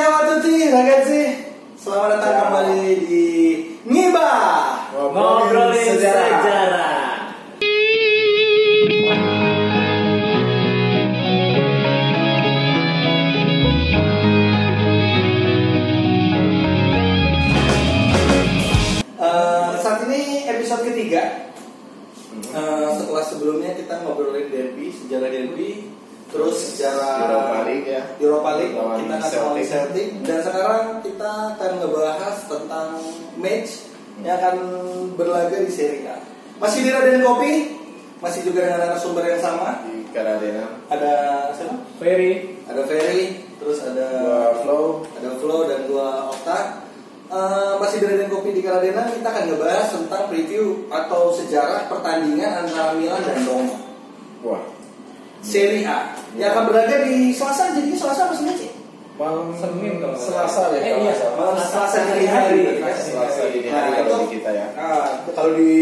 Ciao a tutti ragazzi, selamat datang Ciao. kembali di Ngiba. Ngobrolin sejarah. Eh, saat ini episode ketiga. Eh, setelah sebelumnya kita ngobrolin derby, sejarah derby, terus sejarah ya. Europa League, Lawan kita akan lawan Celtic. Celtic dan sekarang kita akan ngebahas tentang match yang akan berlaga di Serie A. Masih di Raden Kopi, masih juga dengan narasumber yang sama. di Karadena Ada siapa? Ferry. Ada Ferry, terus ada dua flow ada Flo dan dua Okta. Eh, masih di Raden Kopi di Karadena kita akan ngebahas tentang preview atau sejarah pertandingan antara Milan dan Roma. wah Serie A yang akan berlaga di Selasa jadi Selasa apa Senin sih? malam Senin kalau Selasa deh Eh, kalau iya. Malam Selasa dini hari. Selasa dini Nah, hari kalau itu- di kita ya Nah, kalau di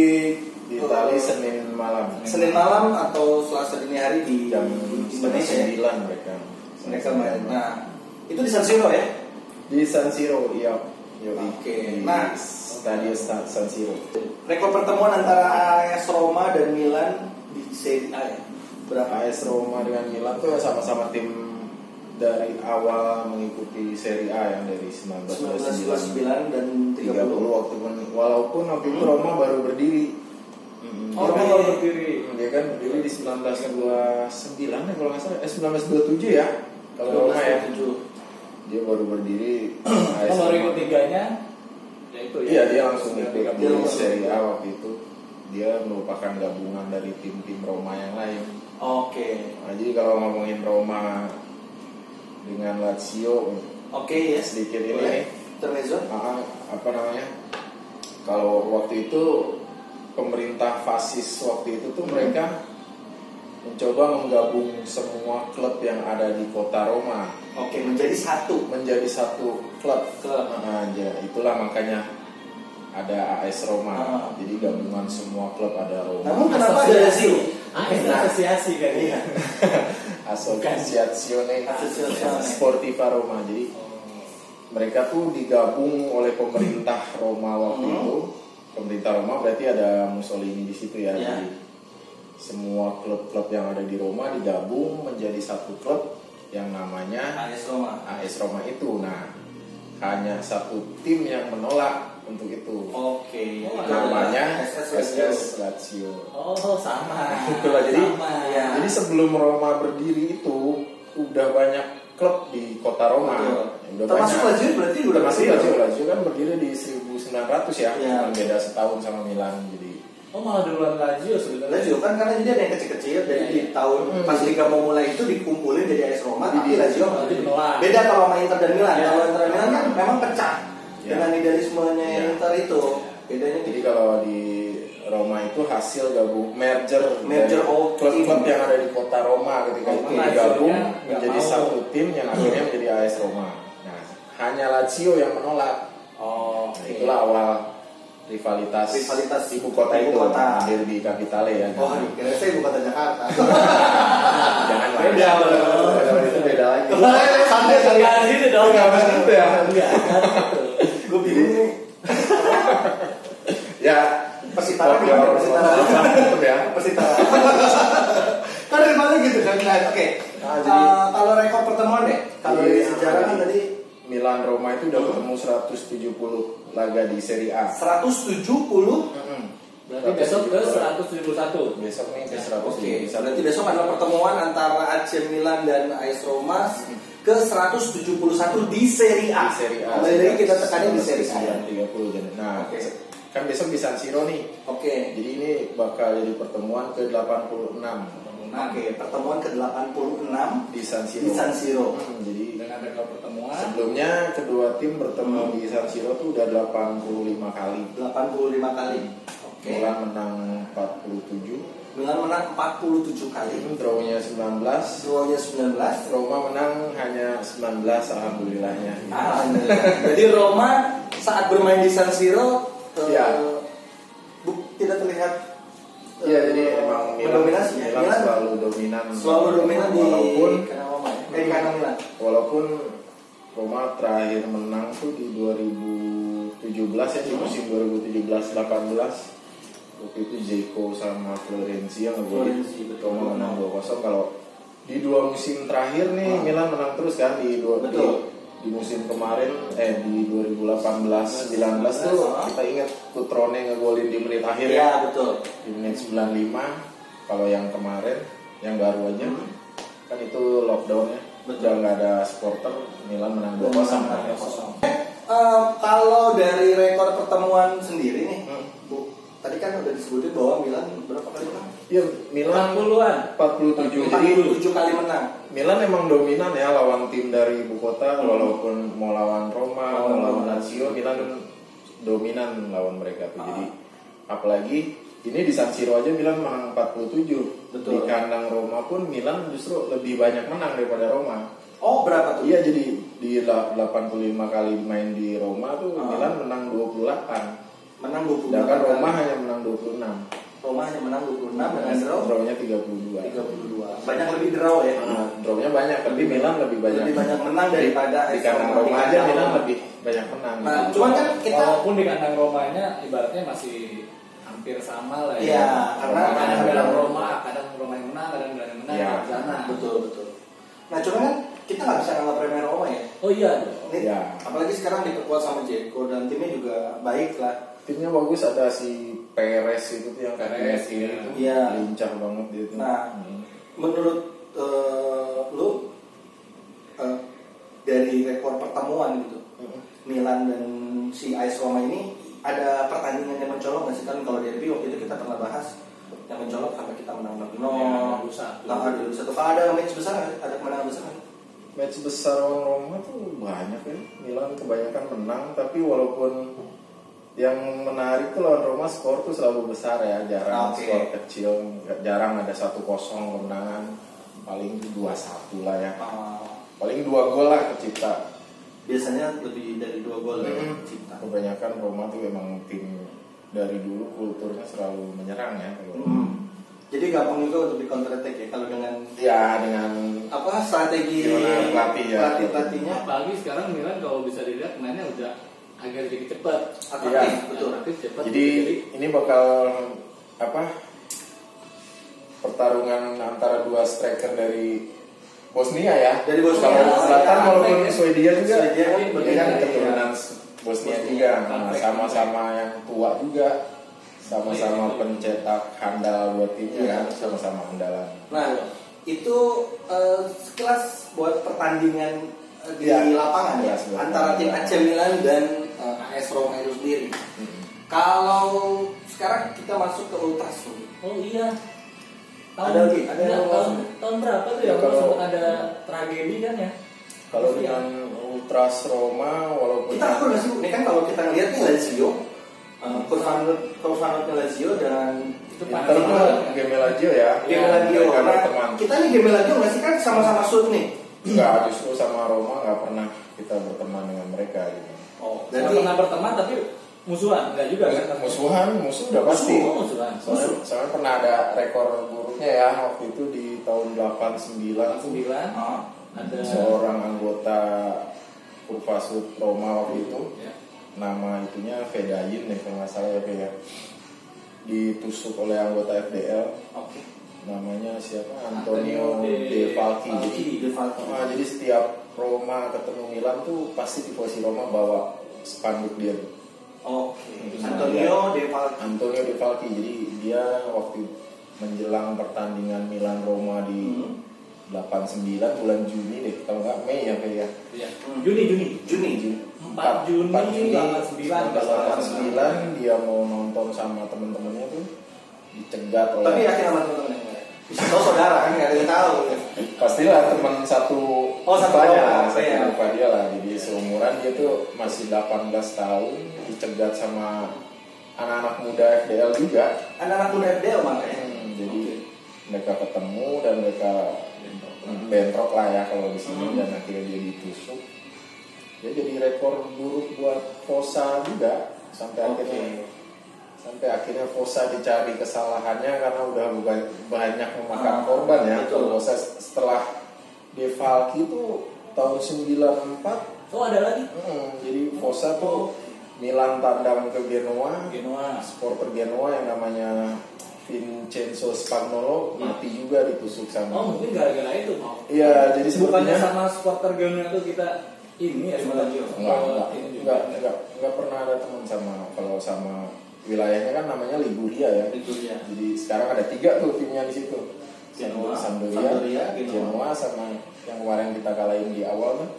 di Itali Senin malam Senin malam atau Selasa dini hari di jam Indonesia ya? sembilan mereka Mereka main. Nah, itu di San Siro ya? di San Siro iya. Oke. Di Nah. Stadio Sta- San Siro Rekor pertemuan antara AS Roma dan Milan di Serie A ya? Berapa? AS Roma dengan Milan tuh sama-sama tim dari awal mengikuti Serie A yang dari 1929 1929 dan 30 30. waktu men- walaupun waktu itu Roma baru berdiri Oh, Roma iya. baru berdiri. dia kan berdiri di 1929 ya kalau nggak salah eh 1927 ya kalau Roma ya 1927. dia baru berdiri AS Nomor Roma. ketiganya ya itu ya. iya dia langsung ikut di. Serie A waktu itu dia merupakan gabungan dari tim-tim Roma yang lain Oke. nah, jadi kalau ngomongin Roma dengan Lazio Oke, yes. sedikit ini nih Intermezzo. Ah, apa namanya kalau waktu itu pemerintah fasis waktu itu tuh mereka mencoba menggabung semua klub yang ada di kota Roma Oke, menjadi satu. menjadi satu klub Klub. Nah, ya, itulah makanya ada AS Roma Ah. jadi gabungan semua klub ada Roma Namun kenapa ada Lazio? Ah, itu asosiasi kan Associazione. Sportiva Roma jadi mereka tuh digabung oleh pemerintah Roma waktu Hmm. itu. Pemerintah Roma berarti ada Mussolini di situ ya. Ya. Jadi semua klub-klub yang ada di Roma digabung menjadi satu klub yang namanya AS Roma. AS Roma itu. Nah, hanya satu tim yang menolak untuk itu. Oke. Oh, itu Namanya SS Lazio. Oh, sama. Itulah jadi Sama. Ya. jadi sebelum Roma berdiri itu udah banyak klub di kota Roma. Betul. Udah Termasuk banyak. Lazio berarti udah berdiri. Lazio, Lazio kan berdiri di 1900 ya, Iya. cuma beda setahun sama Milan. Jadi Oh, malah duluan Lazio sebenarnya. Lazio kan karena jadi ada yang kecil-kecil dari Iya, di tahun Hmm. pas Liga mau mulai itu dikumpulin jadi AS Roma tapi Iya. Lazio beda kalau sama Inter dan Milan. Iya. Kalau Inter dan Milan kan memang pecah. Dengan idealismenya Iya. Inter itu. Bedanya jadi gitu. kalau di Roma itu hasil gabung merger Merger all klub-klub yang ada di kota Roma ketika itu Lazio-nya digabung nggak menjadi mau. satu tim yang akhirnya menjadi AS Roma. Nah, hanya Lazio yang menolak. Oh, Nah, itulah awal rivalitas, Rivalitas ibu kota ibu itu kota. hadir di Capitale ya. Oh, kira saya ibu kota Jakarta. Jangan. Beda, beda. Kalau itu beda lagi. Santai santai. Enggak gitu dong. Enggak begitu ya. Enggak. Gue bingung nih. Ya, Persitara Oke, gimana? orang Persitara. ya. Persitara. kan dari mana gitu kan? Nah, Oke. Nah, jadi- Eh, kalau rekor pertemuan deh, kalau dari Jadi, sejarah kan jadi- tadi Milan Roma itu udah ketemu 170 laga di Serie A. 170 Berarti besok ke 171. Besok nih ke Oke, 170. berarti besok adalah pertemuan antara AC Milan dan AS Roma ke 171 di Serie A. di Serie A. Kembali lagi kita tekannya di Serie A. 30 jadi. Nah, Oke. Kan besok di San Siro nih. Oke. Jadi ini bakal jadi pertemuan ke-86 Oke, pertemuan ke-86 di San Siro. di San Siro. Hmm, jadi Dengan rekor pertemuan. sebelumnya kedua tim bertemu Hmm. di San Siro tuh udah 85 kali. 85 kali. Oke. Milan menang 47, Milan menang 47 kali. draw-nya 19, Drawnya 19. Roma menang hanya 19 alhamdulillahnya. Alhamdulillah. Jadi Roma saat bermain di San Siro eh, Iya. bu- tidak terlihat eh, Iya jadi emang Milan, ya. Milan Milan selalu dominan selalu dominan di walaupun Roma ya. Eh, Milan. walaupun Roma terakhir menang tuh di 2017 ya di Hmm. musim 2017-18 waktu itu Zeko sama Florenzi yang ngegolin betul. Roma menang 2-0 kalau di dua musim terakhir nih Milan menang terus kan di dua Hmm. Betul. Di, musim kemarin eh di 2018-19 tuh Ah. kita ingat Cutrone ngegolin di menit akhir ya Iya betul. di menit 95 kalau yang kemarin yang baru aja Hmm. kan itu lockdown ya Betul. udah nggak ada supporter Milan menang 2-0 Menang 2-0. Eh, kalau dari rekor pertemuan sendiri nih, tadi kan udah disebutin bahwa Milan berapa kali menang? Iya, Milan 40-an. 47 jadi 47 kali menang. Milan emang dominan ya lawan tim dari ibu kota walaupun mau lawan Roma, Oh, mau lawan. Lazio, Milan dominan lawan mereka tuh. Ah. Jadi apalagi ini di San Siro aja Milan menang 47. Betul. Di kandang Roma pun Milan justru lebih banyak menang daripada Roma. Oh berapa tuh? Iya jadi di la- 85 kali main di Roma tuh Ah. Milan menang 28. Menang 20 Sedangkan Roma hanya menang 26. Roma hanya menang 26 dengan draw Draw-nya 32. 32. Banyak lebih draw ya. Nah, draw-nya banyak, tapi Milan lebih banyak. Lebih banyak menang daripada di AS kandang Roma. Roma Di aja Milan lebih banyak menang. Nah, gitu. cuman kan kita Walaupun di kandang Romanya ibaratnya masih hampir sama lah ya. Iya, karena kadang kadang- kadang Roma, kadang Roma yang menang, kadang kadang yang menang Iya. di sana. betul betul. Nah cuman kan kita nggak bisa nganggap remeh Roma ya. Oh iya Ini, Iya. Apalagi sekarang diperkuat sama Jeko dan timnya juga baik lah. timnya bagus ada si Perez itu tuh yang Perez, iya. itu Iya. lincah banget dia tuh. Nah, Hmm. menurut eh, lu eh, dari rekor pertemuan gitu Hmm. Milan dan si AS Roma ini ada pertandingan yang mencolok nggak sih kan kalau derby waktu itu kita pernah bahas yang mencolok sampai kita menang 6 Ya, 21. Nah, ada satu kalau ada match besar ada kemenangan besar? Match besar lawan Roma tuh banyak ya. Milan kebanyakan menang, tapi walaupun yang menarik tuh lawan Roma skor tuh selalu besar ya, jarang Oke. skor kecil, jarang ada 1-0 kemenangan, paling 2-1 lah ya. Ah, Paling dua gol lah kecipta. biasanya lebih dari dua gol ya, Mm-mm. cipta. Kebanyakan Roma tuh emang tim dari dulu kulturnya selalu menyerang ya. Kalau- Hmm. Jadi gampang juga untuk di counter attack ya kalau dengan Ya dengan apa strategi pelatih ya. pelatih pelatihnya Apalagi sekarang Milan kalau bisa dilihat mainnya udah agak jadi cepat. Atraktif, Iya. betul. Atraktif, cepat. Jadi ini bakal apa? Pertarungan antara dua striker dari Bosnia ya. Dari Bosnia. Kalau Selatan Ya, walaupun ya. Swedia juga. Swedia kan dia berbeda, kan keturunan Bosnia Bosnia. juga. Sama-sama yang tua juga. Sama-sama Iya. pencetak handal buat timnya Iya. kan, sama-sama andalan. Nah, itu eh, sekelas buat pertandingan eh, di Iya. lapangan ya Iya, sebenarnya. antara tim AC Milan dan eh, AS Roma itu sendiri. Hmm. Kalau sekarang kita masuk ke Ultras. Oh iya. Ada lagi? Ada yang tahun, tahun berapa tuh Ya, ya? kalau- sempat ada tragedi kan ya? Kalau Iya. dengan Ultras Roma walaupun Kita akur nggak sih? Ini kan kalau kita ngeliat nih Lazio, uh, Kurvanot Kurvanotnya Lazio dan Itu banget. game Lazio ya. game Iya, Lazio. mereka Nah, berteman. kita nih game Lazio nggak sih kan sama-sama shoot nih? Enggak, justru sama Roma nggak pernah kita berteman dengan mereka gitu. Oh, Jadi pernah berteman tapi musuhan enggak juga kan? Musuhan, musuh udah pasti. Oh, musuhan. Soalnya, soalnya pernah ada rekor buruknya ya waktu itu di tahun 89 tuh 9 Ah. ada seorang anggota Kurvasut Roma waktu itu ya. Nama itunya Fedayin deh kalau nggak salah ya Fe, ya ditusuk oleh anggota FDL Oke. namanya siapa Antonio Antonio De Falchi De jadi De Falchi. ah, jadi setiap Roma ketemu Milan tuh pasti tifosi Roma bawa spanduk dia. Oke. Nah, Antonio De Falchi. Antonio De Falchi jadi dia waktu menjelang pertandingan Milan Roma di Hmm. 89 bulan Juni deh kalau nggak Mei ya Fe, ya Iya. Hmm. Juni Juni. Juni. 4 Juni. 89 1989 dia mau nonton sama temen-temennya tuh. Dicegat oleh Tapi yakin sama teman-teman Bisa tahu saudara kan nggak ada yang tahu. pastilah teman satu Oh, satu kelompok, satu iya. rupa dia lah. Jadi seumuran dia tuh masih 18 tahun. Dicegat sama anak-anak muda FDL juga. Anak-anak muda FDL makanya. Hmm, jadi mereka ketemu dan mereka bentrok lah ya kalau di sini Hmm. dan akhirnya dia ditusuk dia jadi rekor buruk buat Fosa juga sampai Oke. akhirnya sampai akhirnya Fosa dicari kesalahannya karena udah banyak memakan Ah, korban ya betul. Fosa setelah Defalki itu tahun 94 Oh ada lagi. Hmm, jadi Fossa tuh Milan tandang ke Genoa, Genoa. supporter Genoa yang namanya Vincenzo Spagnolo Iya. mati juga ditusuk Oh sama. mungkin gara-gara itu mau. Iya, jadi sepertinya sama supporter Genoa itu kita ini ya Cuma lagi, Oh, enggak, enggak, ini juga. enggak, enggak, enggak pernah ada teman sama kalau sama wilayahnya kan namanya Liguria ya. Liguria. Jadi sekarang ada tiga tuh timnya di situ. Genoa, Sampdoria, Sampdoria, Genoa. Sama yang kemarin kita kalahin di awal tuh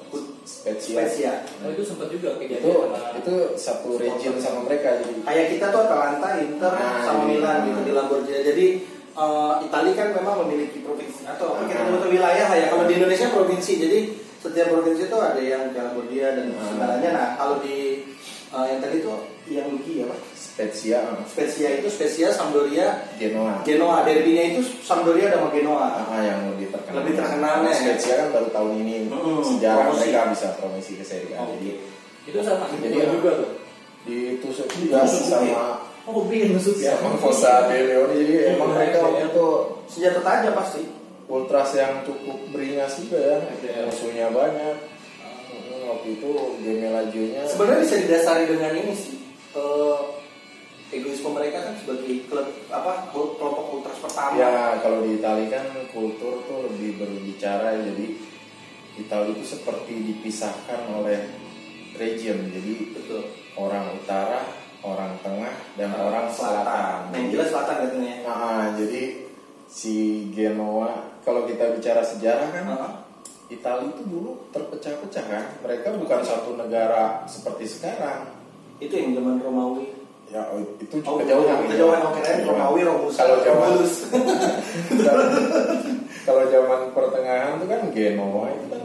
Spezia. Spezia. Oh itu sempat juga kejadian Itu sama itu satu region sama mereka jadi Kayak kita tuh Atalanta, Inter, Nah, sama iya. Milan gitu di Lamborghini. Jadi eh, Italia kan memang memiliki provinsi atau apa kita sebut wilayah ya. Kalau di Indonesia provinsi. Jadi setiap provinsi itu ada yang di Lamborghini dan Ah. segalanya. Nah kalau di eh, yang tadi tuh yang Luki ya Pak? Spezia, Spezia itu Spezia, Sampdoria, Genoa. Genoa. Derbynya itu Sampdoria sama Genoa. Ah, yang lebih terkenal. Lebih terkenal, ya. Spezia kan baru tahun ini Mm-mm, sejarah promosi. mereka bisa promosi ke Serie A. Jadi itu sama Jadi, Genoa juga tuh. ditusuk juga sama Oh bikin musuh ya Fossa de Leone jadi emang mereka waktu itu Senjata tajam pasti. Ultras yang cukup beringas juga ya Iya. musuhnya banyak Mm, waktu itu Gemelagionya Sebenarnya bisa didasari dengan ini sih. Eh, egoisme mereka kan sebagai klub apa kelompok ultras pertama. ya kalau di Italia kan kultur tuh lebih berbicara jadi Italia itu seperti dipisahkan oleh region jadi Betul. orang utara orang tengah dan orang selatan Yang jelas selatan katanya. Nah, jadi si Genoa kalau kita bicara sejarah kan Heeh. Italia itu dulu terpecah-pecah kan mereka bukan satu negara seperti sekarang Itu yang zaman Romawi. ya oh, itu Oh, kejauhan kejauhan oke kan Romawi Romus. kalau zaman Romulus. kalau zaman pertengahan itu kan Genoa itu kan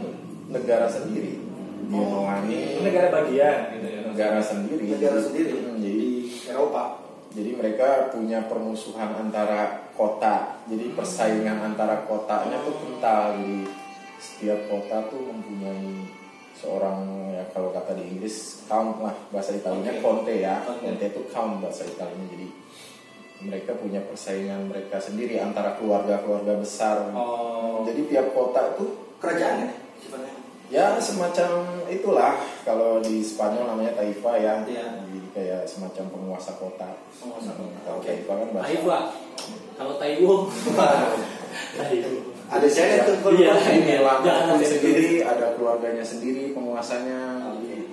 negara sendiri Genoa ini negara bagian gitu ya. negara sendiri negara sendiri Hmm, di jadi Eropa. Jadi mereka punya permusuhan antara kota. Jadi persaingan antara kotanya tuh kental. Jadi setiap kota tuh mempunyai seorang ya kalau kata di Inggris count lah bahasa Italianya Oke. conte ya. Oke. Conte itu count bahasa Italianya. Jadi mereka punya persaingan mereka sendiri antara keluarga-keluarga besar. Oh. Jadi tiap kota itu Kerajaan ya sifatnya. Ya semacam itulah kalau di Spanyol namanya taifa ya. Iya. Jadi kayak semacam penguasa kota. Penguasa kota. Kalau Oke. taifa kan bahasa Taiwan. Kalau Taiwan. Taiwan. Ada saya tuh kalau Iya. Ini sendiri, ada keluarganya sendiri, penguasanya. Jadi,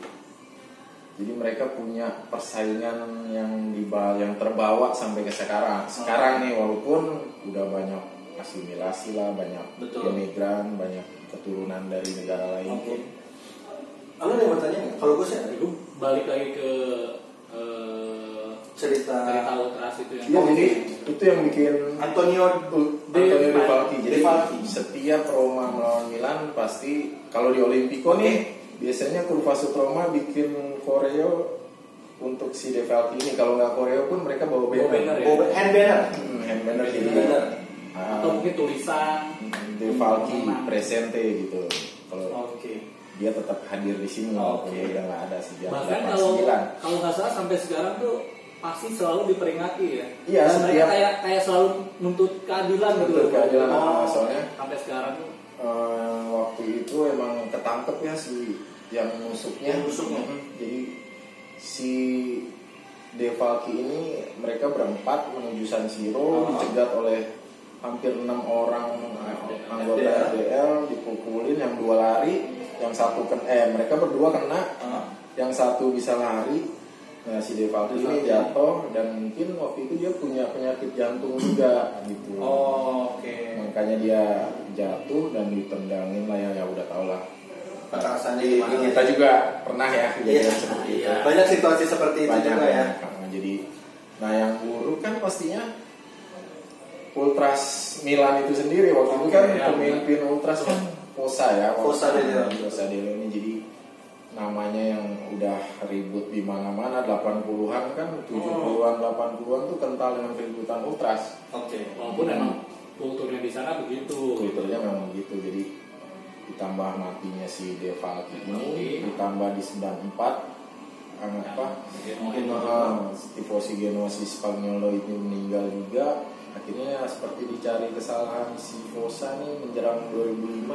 jadi mereka punya persaingan yang di yang terbawa sampai ke sekarang. Sekarang nih walaupun udah banyak asimilasi lah, banyak Betul. imigran, banyak keturunan dari negara lain. Oke. Lalu ada yang bertanya nggak? Kalau gue sih Itu balik lagi ke eh, cerita cerita ultras itu yang Iya, jadi itu yang bikin Antonio Antonio De Falchi. Jadi Falchi. setiap Roma melawan Milan pasti kalau di Olimpico nih biasanya kurva Sud Roma bikin koreo untuk si De Falchi ini. Kalau nggak koreo pun mereka bawa Bawa banner banner. ya? Hand banner. Hmm, hand banner Hand jadi banner. Ah, atau mungkin tulisan Falchi Menang. presente gitu. Kalau Oke. dia tetap hadir di sini walaupun dia udah nggak ada sejak bahkan kalau 89. kalau nggak salah sampai sekarang tuh pasti selalu diperingati ya Iya, setiap- kayak kayak selalu nuntut keadilan gitu Nuntut keadilan, oh, soalnya sampai sekarang tuh Eh, waktu itu emang ketangkep ya si yang nusuknya. Yang nusuknya. Mhm. Jadi si Devalki ini mereka berempat menuju San Siro Ah. dicegat oleh hampir enam orang anggota. FDL dipukulin yang dua lari yang satu kan eh mereka berdua kena Ah. yang satu bisa lari nah si Devalki ini jatuh dan mungkin waktu itu dia punya penyakit jantung juga gitu Oh, oke. makanya dia jatuh dan ditendangin lah ya ya udah tau lah Di- gimana? kita juga pernah ya kejadian Iya. seperti itu Iya. Banyak situasi seperti itu banyak juga ya. banyak. Nah, jadi nah yang buruk kan pastinya Ultras Milan itu sendiri. Waktu itu kan ya, pemimpin Ultras kan Fossa ya Fossa de Leon. Fossa de Leon ini. Jadi namanya yang udah ribut di mana-mana 80-an kan 70-an 80-an tuh kental dengan keributan Ultras. Oke. walaupun emang kulturnya di sana begitu. Twitternya memang begitu jadi ditambah matinya si Devalki ini ditambah di 94 eh, apa? Mungkin uh, tifosi Genoa si Spagnolo itu meninggal juga akhirnya seperti dicari kesalahan si Fossa nih menjelang 2005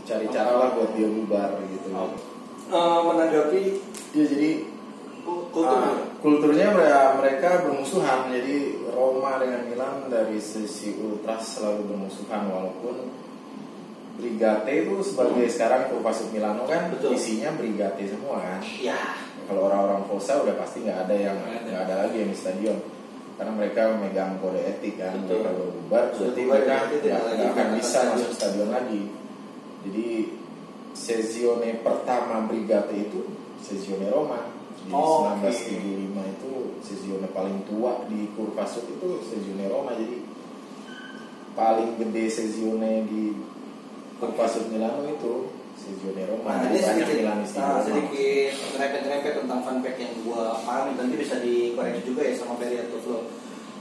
dicari cara lah buat dia bubar gitu. Eh, menanggapi ya jadi ku- kultur ah, kulturnya mereka, mereka bermusuhan. Jadi Roma dengan Milan dari sisi ultras selalu bermusuhan walaupun Brigate itu sebagai sekarang Kurvasut Milano kan Betul. isinya Brigate semua kan. Ya. Kalau orang-orang Fossa udah pasti nggak ada yang Nggak ada. ada lagi yang di stadion karena mereka memegang kode etik kan Betul. mereka berbubar Sudah berarti mereka nggak akan bisa masuk stadion lagi jadi sesione pertama Brigate itu sesione Roma di Oh, oke. 1975 itu sesione paling tua di Kurvasut itu sesione Roma jadi paling gede sesione di Kurvasut Milano itu sesione Roma Nah, ini sedikit, nah, sedikit nyerempet-nyerempet tentang fun fact yang gua pahami nanti bisa dikoreksi juga ya sama Ferry atau Flo.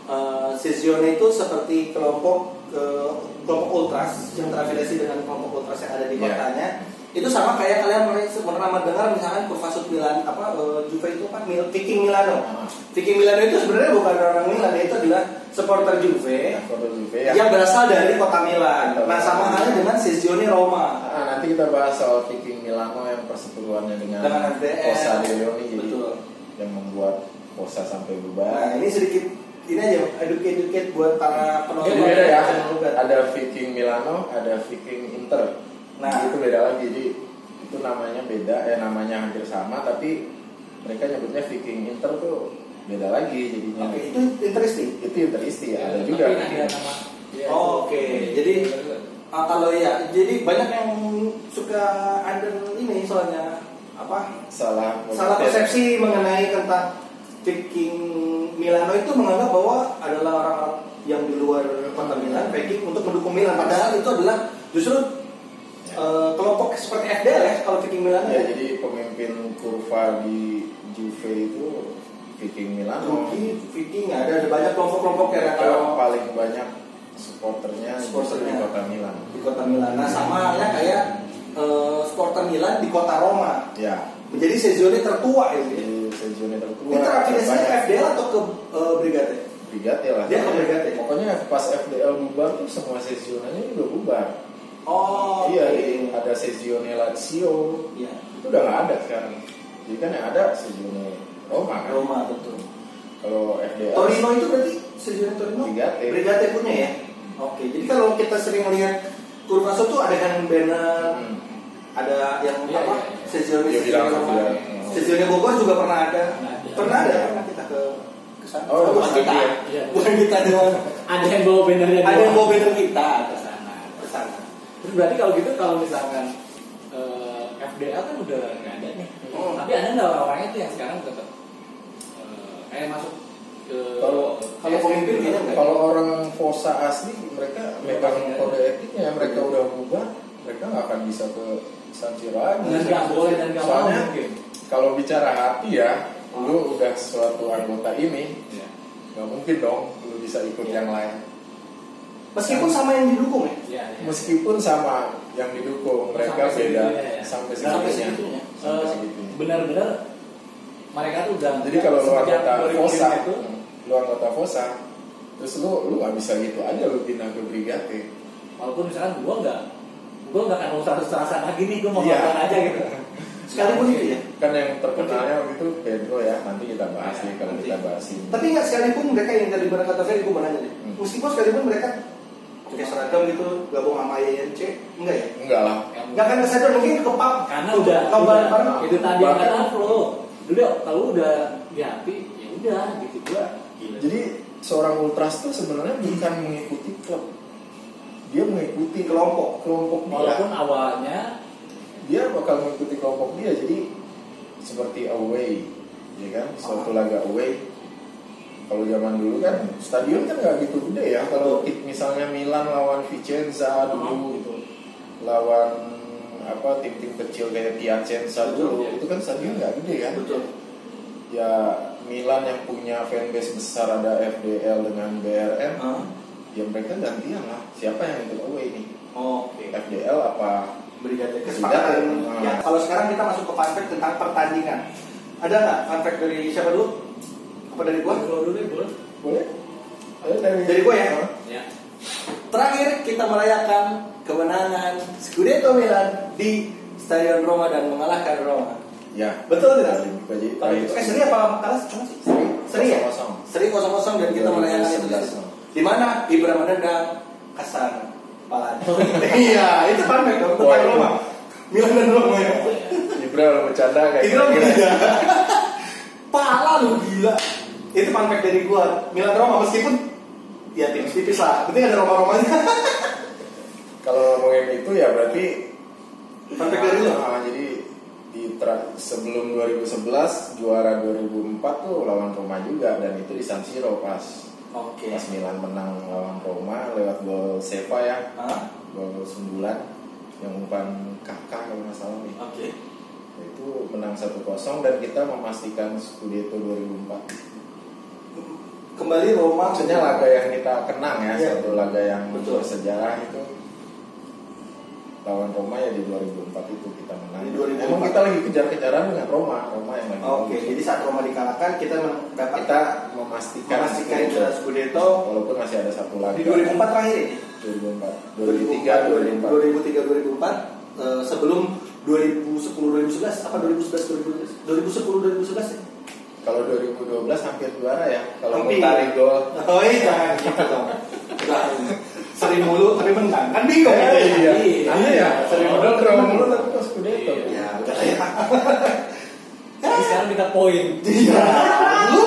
Uh, Sesione itu seperti kelompok eh, kelompok ultras yang terafiliasi dengan kelompok ultras yang ada di Iya. kotanya. Itu sama kayak kalian pernah mendengar misalkan Kurvasut Milan apa eh, Juve itu kan Mil, Viking Milano. Ah. Viking Milano itu sebenarnya bukan orang Milan, itu adalah supporter Juve Ya, Kode Juve ya. yang berasal dari kota Milan. Nah, sama halnya dengan Sesione Roma. Nanti kita bahas soal Viking Milano yang perseteruannya dengan, Dengan. Fossa de Leoni jadi Betul. yang membuat Fossa sampai Nah, bubar. ini sedikit ini aja educate-educate buat para penonton. Beda ya. Ada Viking Milano, ada Viking Inter. Nah. Nah, itu beda lagi. Jadi itu namanya beda, eh namanya hampir sama tapi mereka nyebutnya Viking Inter tuh beda lagi jadinya. Oke, itu interesting. Itu interisti ya, ada Tapi juga. ada nama. Oh, oke. Jadi- Ah, kalau ya, jadi banyak yang suka under ini soalnya apa? salah Salah persepsi mengenai tentang Viking Milano itu menganggap bahwa adalah orang-orang yang di luar kota Milan Viking untuk mendukung Milan padahal itu adalah justru Ya. eh, kelompok seperti FDL ya kalau Viking Milano Ya, ya. jadi pemimpin kurva di Juve itu Viking Milano. Ruki, Viking ada ada banyak kelompok-kelompok ya kalau paling banyak supporternya Supporternya. di kota Milan. di kota Milan. Nah sama halnya kayak eh, supporter Milan di kota Roma. Ya, Menjadi sezione tertua ya. jadi sezione tertua. Ini terafiliasinya. FDL atau ke eh, Brigade? Brigade lah. Dia ke Brigade. Pokoknya pas FDL bubar tuh semua sesionanya udah bubar. Oh, iya, di- ada sesione Lazio. Iya. Itu udah nggak ada sekarang. Jadi kan yang ada sesione Roma kan. Roma betul. Kalau FDL Torino itu berarti sezione Torino? Brigate. Brigade punya ya. Oke, jadi kalau kita sering lihat Kurvaso tuh ada kan banner, Hmm. ada yang Iya, apa? Roma. bilang. Sezione Bogor juga pernah ada. Pernah ada. Pernah ada pernah kita ke ke sana. Oh, bukan kita. Iya. Bukan kita doang. Ada yang bawa bannernya Ada yang bawa banner kita ke sana. ke sana. Terus berarti kalau gitu kalau misalkan eh, FDL kan udah nggak ada nih. Hmm. Tapi ada nggak orang-orangnya tuh yang sekarang tetap eh, kayak masuk ke Kalau- kalau pemimpin. Kalau orang Fossa asli mereka megang kode etiknya, mereka udah bubar, mereka nggak akan bisa ke San Siro lagi. dan nggak boleh dan nggak mau Soalnya mungkin. kalau bicara hati ya, lu udah suatu anggota ini, Iya. nggak mungkin dong lu bisa ikut Iya. yang lain. Meskipun sama yang didukung ya. Iya, iya. Meskipun sama yang didukung, mereka Sampai beda segitunya ya. sampai Sampai segitunya. segitunya. Sampai Eh, segitunya. benar-benar mereka tuh udah Jadi kalau lu sejak anggota 2005 Fossa, itu lu anggota Fossa, terus lu lu nggak bisa gitu aja lu pindah ke Brigade. walaupun misalkan gua nggak gua nggak akan mau seratus serasan lagi nih gua mau Iya. nonton aja gitu Sekalipun itu ya. kan yang terkenalnya waktu itu Pedro ya nanti kita bahas nih kalau Nanti. kita bahas ini Tapi nggak sekalipun mereka yang tadi benar kata Ferry, gue mau nanya deh. Hmm. Meskipun sekalipun mereka pakai seragam gitu, gabung sama YNC, enggak ya? enggak lah Nggak akan ke stadion, mungkin ke pub. karena udah Kabar udah- bareng. itu tadi yang kata lo dulu kalau udah di hati ya udah gitu. Gua gila. Jadi seorang ultras tuh sebenarnya bukan mengikuti klub. Dia mengikuti Kelompok. kelompok dia. Walaupun awalnya dia bakal mengikuti kelompok dia jadi seperti away ya kan? Suatu laga away. Kalau zaman dulu kan stadion kan nggak gitu gede ya. Kalau misalnya Milan lawan Vicenza dulu gitu. lawan apa tim-tim kecil kayak Piacenza dulu ya. itu kan stadion nggak gede kan Betul. ya Milan yang punya fanbase besar ada FDL dengan BRM Ah, ya mereka gantian lah siapa yang ikut away nih Oke. FDL apa Brigade kesepakatan. Brigade. Ya, kalau sekarang kita masuk ke fun fact tentang pertandingan. Ada nggak fun fact dari siapa dulu? Apa dari gua? kalau dulu ya boleh boleh dari Dari gua ya. ya Terakhir kita merayakan kemenangan Scudetto Milan di Stadion Roma dan mengalahkan Roma. Ya. Betul tidak? Itu eh seri apa kalah sama sih? Seri. Seri ya? Kosong-kosong. Seri kosong kosong dan kita 2011. merayakan itu. di mana Ibra menendang kasar kepala. iya, itu fun fact dong tentang itu. Roma. Milan dan Roma ya. Ibra udah bercanda kayak Ibra kira-kira. gila. Pala lu gila. Itu fun fact dari gua. Milan Roma meskipun ya tipis-tipis lah. Penting ada Roma-Romanya. Kalau ngomongin itu ya berarti Fun fact dari lu. Ah, jadi di tra- sebelum 2011 juara 2004 tuh lawan Roma juga dan itu di San Siro pas Oke. pas Milan menang lawan Roma lewat gol Seva ya Hah? gol sembulan yang umpan kakak kalau nggak salah nih Oke. itu menang 1-0 dan kita memastikan Scudetto 2004 Kembali Roma maksudnya laga yang kita kenang ya Iya. satu laga yang Betul. bersejarah itu lawan Roma ya di 2004 itu kita menang. Di 2004. Emang kita lagi kejar-kejaran dengan Roma, Roma yang lagi. Oke, bagus. jadi saat Roma dikalahkan kita mendapat kita memastikan memastikan juara Scudetto walaupun masih ada satu lagi di 2004 terakhir ini. 2004 2003 2004 2003 2004 eh, sebelum 2010 2011 apa 2011 2011 2010 2011 ya? kalau 2012 hampir juara ya kalau Hampir. tarik gol Oh iya gitu dong. Sering mulu tapi menang kan bingung. Eh, iya Iya. iya ya Sering modal mulu, tapi mulu menang. tapi kok Scudetto Ya udah ya. Sekarang kita poin. Iya. Lu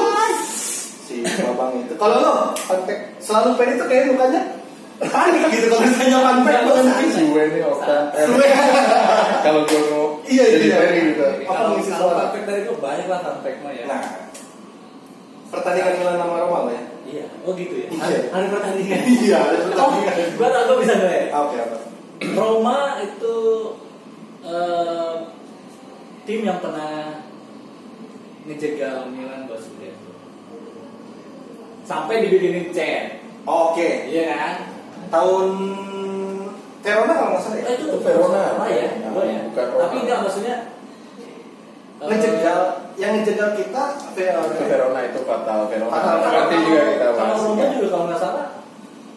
si babang itu. Kalau lo kontek selalu pen itu kayak mukanya panik gitu kalau misalnya fact lo kan gue nih Gue. kalau gue mau Iya, jadi iya. Gitu Apa Kalau ngisi kalau suara? fun fact dari gue banyak lah fact mah ya. Pertandingan Milan sama Roma ya? Iya. Oh gitu ya. Iya. Hari, hari pertandingan. Iya, ada Oh, pertandingan. gua tau gua bisa nggak ya? Ah, Oke, apa? Roma itu eh, tim yang pernah ngejegal Milan buat Scudetto. Sampai dibikinin chat. Oke, Iya kan? tahun Verona kalau nggak salah ya? Eh, itu Itu Verona. Salah ya, ya. bukan Roma. Tapi enggak maksudnya eh, Ngejegal, yang ngejegal kita Verona. itu Verona itu fatal Verona Fatal. nanti juga kita Kalau bahas Roma ya. juga kalau nggak salah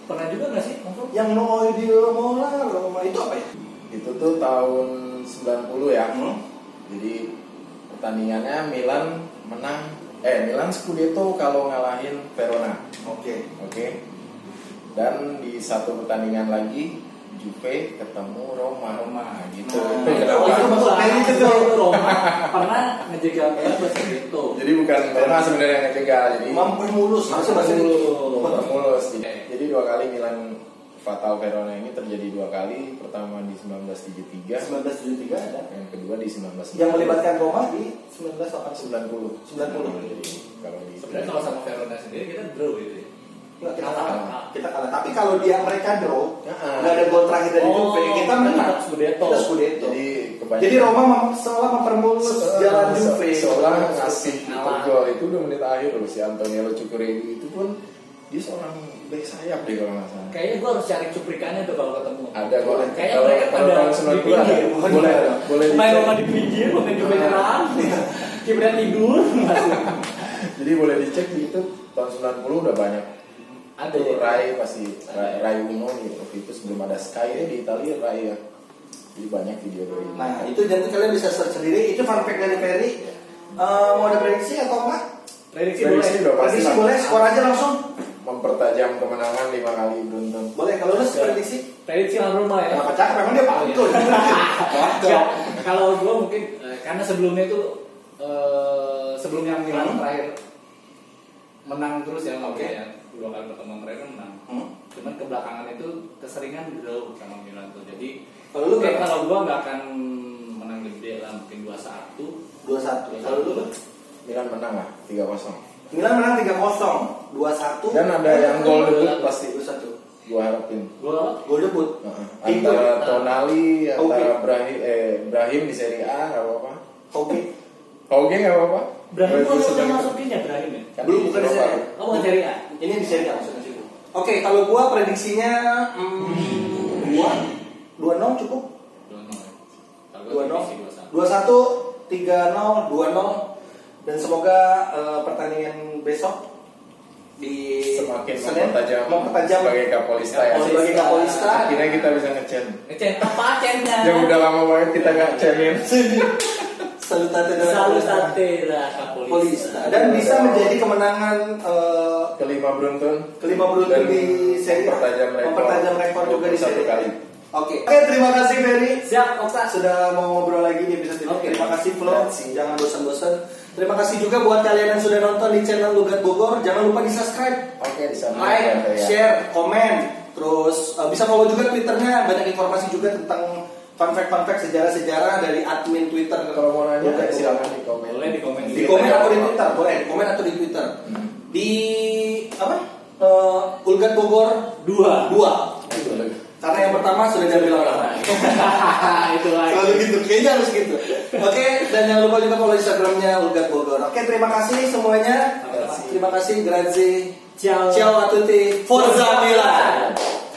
pernah juga nggak sih? Yang no idea Mola Roma itu apa ya? itu tuh tahun 90 ya Hmm? jadi pertandingannya Milan menang eh Milan Scudetto kalau ngalahin Verona Oke. oke dan di satu pertandingan lagi Juve ketemu Roma Roma gitu Nah, Itu itu kenapa? itu. Karena Itu itu betul. Roma pernah ngejegal Milan buat Scudetto. jadi bukan Verona sebenarnya yang ngejegal jadi Mampu mulus, harusnya bahasa Mulus. Mulus jadi, dua kali Milan fatal Verona ini terjadi dua kali pertama di 1973 1973 ada. yang kedua di 1990 Yang melibatkan Roma di 1980. 90 90. jadi kalau di Sebenarnya kalau sama Verona sendiri kita draw gitu ya. Nggak, kita Kalah. kalah. Kita kalah. Tapi kalau dia mereka draw, nggak ada gol terakhir dari Juve, kita menang. Scudetto. Kita Scudetto. jadi kebanyakan Jadi Roma seolah mempermulus jalan Juve. seolah ngasih gol itu udah menit akhir loh si Antonio Cucurelli itu pun dia seorang back sayap deh kalau nggak salah Kayaknya gue harus cari cuplikannya tuh kalau ketemu. ada gol Kayaknya kalau mereka pada di 90 ada pinggir. boleh boleh Main. Roma di pinggir, bukan di beneran. Kibra tidur. jadi boleh dicek di itu tahun 90 udah banyak Ada itu ya? Rai pasti Rai, ya? Rai Uno nih waktu itu sebelum ada Sky ya, di Italia Rai ya jadi banyak video dari Nah itu nanti kalian bisa search sendiri. Itu fun fact dari Ferry. Eh, mau ada prediksi atau enggak? Prediksi Prediksi boleh. udah pasti Prediksi boleh, skor aja langsung. mempertajam kemenangan lima kali beruntun Boleh kalau lu prediksi. Prediksi lawan Roma ya. Kenapa cakep? Emang dia pantun. Enggak, kalau gue mungkin eh, karena sebelumnya itu eh, sebelum yang Milan Hmm. terakhir menang terus ya Oke. ya dua kali pertemuan terakhir kan menang. Hmm. Cuman kebelakangan itu keseringan draw sama Milan tuh. Jadi Kalau lu kayak kalau gua nggak akan menang gede lah mungkin 2-1. Dua satu. Kalau lu Milan menang lah 3-0 Milan menang 3-0, 2-1. Dan ada yang gol debut pasti 2-1. gua harapin Gua Gol debut. Heeh. Tim antara Tonali antara Brahim eh Brahim di Serie A nggak apa-apa Oke. Oke nggak apa-apa Brahim Itu gua udah masukin ya Brahim ya. kan Belum, bukan. Serie A. Oh bukan Serie A. Ini di seri A maksudnya situ. Oke, kalau gua prediksinya hmm, dua, dua nol cukup. 2-0 ya. Kalau Dua gua nol, prediksi 2-1. dua satu, tiga nol, dua nol, dan semoga eh, pertandingan besok di Semakin Senin, mempertajam, mempertajam sebagai Kapolista ya. sebagai Kapolista. Akhirnya kita bisa ngecen. Ngecen apa cennya? Yang udah lama banget kita nggak cenin. Salutate della Selalu Polista. dan bisa menjadi kemenangan eh, Kelima beruntun. kelima beruntun Dan di seri mempertajam rekor. mempertajam rekor juga di 21 seri kali. Oke, oke terima kasih Ferry. Siap, Okta. Sudah mau ngobrol lagi di episode ini. Oke. Terima kasih Flo. Jangan bosan-bosan. Terima kasih juga buat kalian yang sudah nonton di channel Lugat Bogor. Jangan lupa di subscribe, Oke, di sana like, ya. share, komen. Terus eh, bisa follow juga Twitternya. Banyak informasi juga tentang fun fact fun fact sejarah-sejarah dari admin Twitter. Kalau mau nanya Bogor. silakan di komen. Boleh di komen di komen atau di Twitter boleh di komen atau di Twitter di apa Eh, Ulgat Bogor Dua. dua Itu lagi. karena yang pertama sudah diambil orang itu lagi. Selalu gitu, kayaknya harus gitu. Oke, dan jangan lupa juga follow Instagramnya Ulgat Bogor. Oke, terima kasih semuanya. Terima kasih. Terima kasih, grazie. Ciao. Ciao a tutti. Forza Milan.